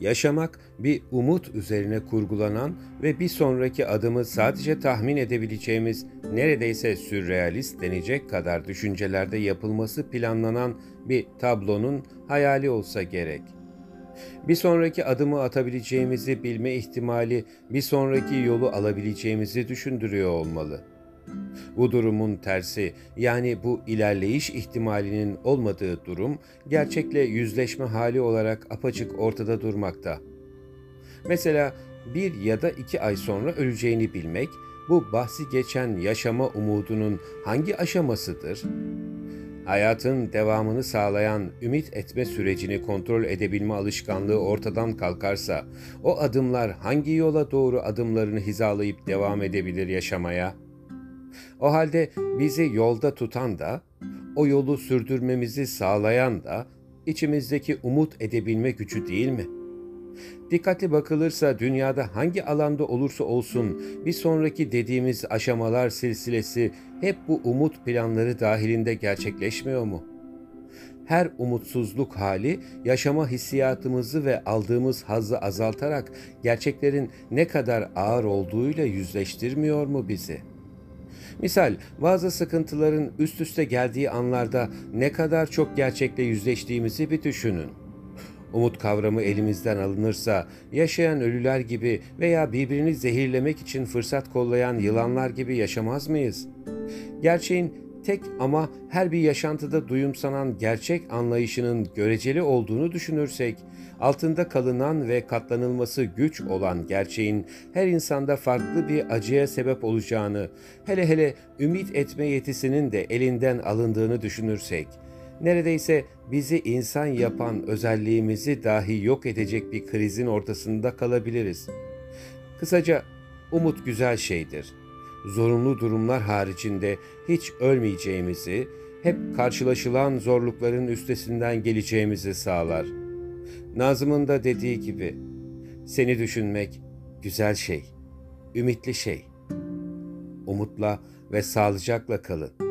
Yaşamak bir umut üzerine kurgulanan ve bir sonraki adımı sadece tahmin edebileceğimiz neredeyse sürrealist denecek kadar düşüncelerde yapılması planlanan bir tablonun hayali olsa gerek. Bir sonraki adımı atabileceğimizi bilme ihtimali bir sonraki yolu alabileceğimizi düşündürüyor olmalı.'' Bu durumun tersi yani bu ilerleyiş ihtimalinin olmadığı durum gerçekle yüzleşme hali olarak apaçık ortada durmakta. Mesela bir ya da iki ay sonra öleceğini bilmek bu bahsi geçen yaşama umudunun hangi aşamasıdır? Hayatın devamını sağlayan ümit etme sürecini kontrol edebilme alışkanlığı ortadan kalkarsa, o adımlar hangi yola doğru adımlarını hizalayıp devam edebilir yaşamaya?'' O halde bizi yolda tutan da, o yolu sürdürmemizi sağlayan da içimizdeki umut edebilme gücü değil mi? Dikkatli bakılırsa dünyada hangi alanda olursa olsun bir sonraki dediğimiz aşamalar silsilesi hep bu umut planları dahilinde gerçekleşmiyor mu? Her umutsuzluk hali yaşama hissiyatımızı ve aldığımız hazzı azaltarak gerçeklerin ne kadar ağır olduğuyla yüzleştirmiyor mu bizi?'' Misal bazı sıkıntıların üst üste geldiği anlarda ne kadar çok gerçekle yüzleştiğimizi bir düşünün. Umut kavramı elimizden alınırsa yaşayan ölüler gibi veya birbirini zehirlemek için fırsat kollayan yılanlar gibi yaşamaz mıyız? Gerçeğin tek ama her bir yaşantıda duyumsanan gerçek anlayışının göreceli olduğunu düşünürsek, altında kalınan ve katlanılması güç olan gerçeğin her insanda farklı bir acıya sebep olacağını, hele hele ümit etme yetisinin de elinden alındığını düşünürsek, neredeyse bizi insan yapan özelliğimizi dahi yok edecek bir krizin ortasında kalabiliriz. Kısaca umut güzel şeydir. Zorunlu durumlar haricinde hiç ölmeyeceğimizi, hep karşılaşılan zorlukların üstesinden geleceğimizi sağlar.'' Nazım'ın da dediği gibi seni düşünmek güzel şey, ümitli şey. Umutla ve sağlıcakla kalın.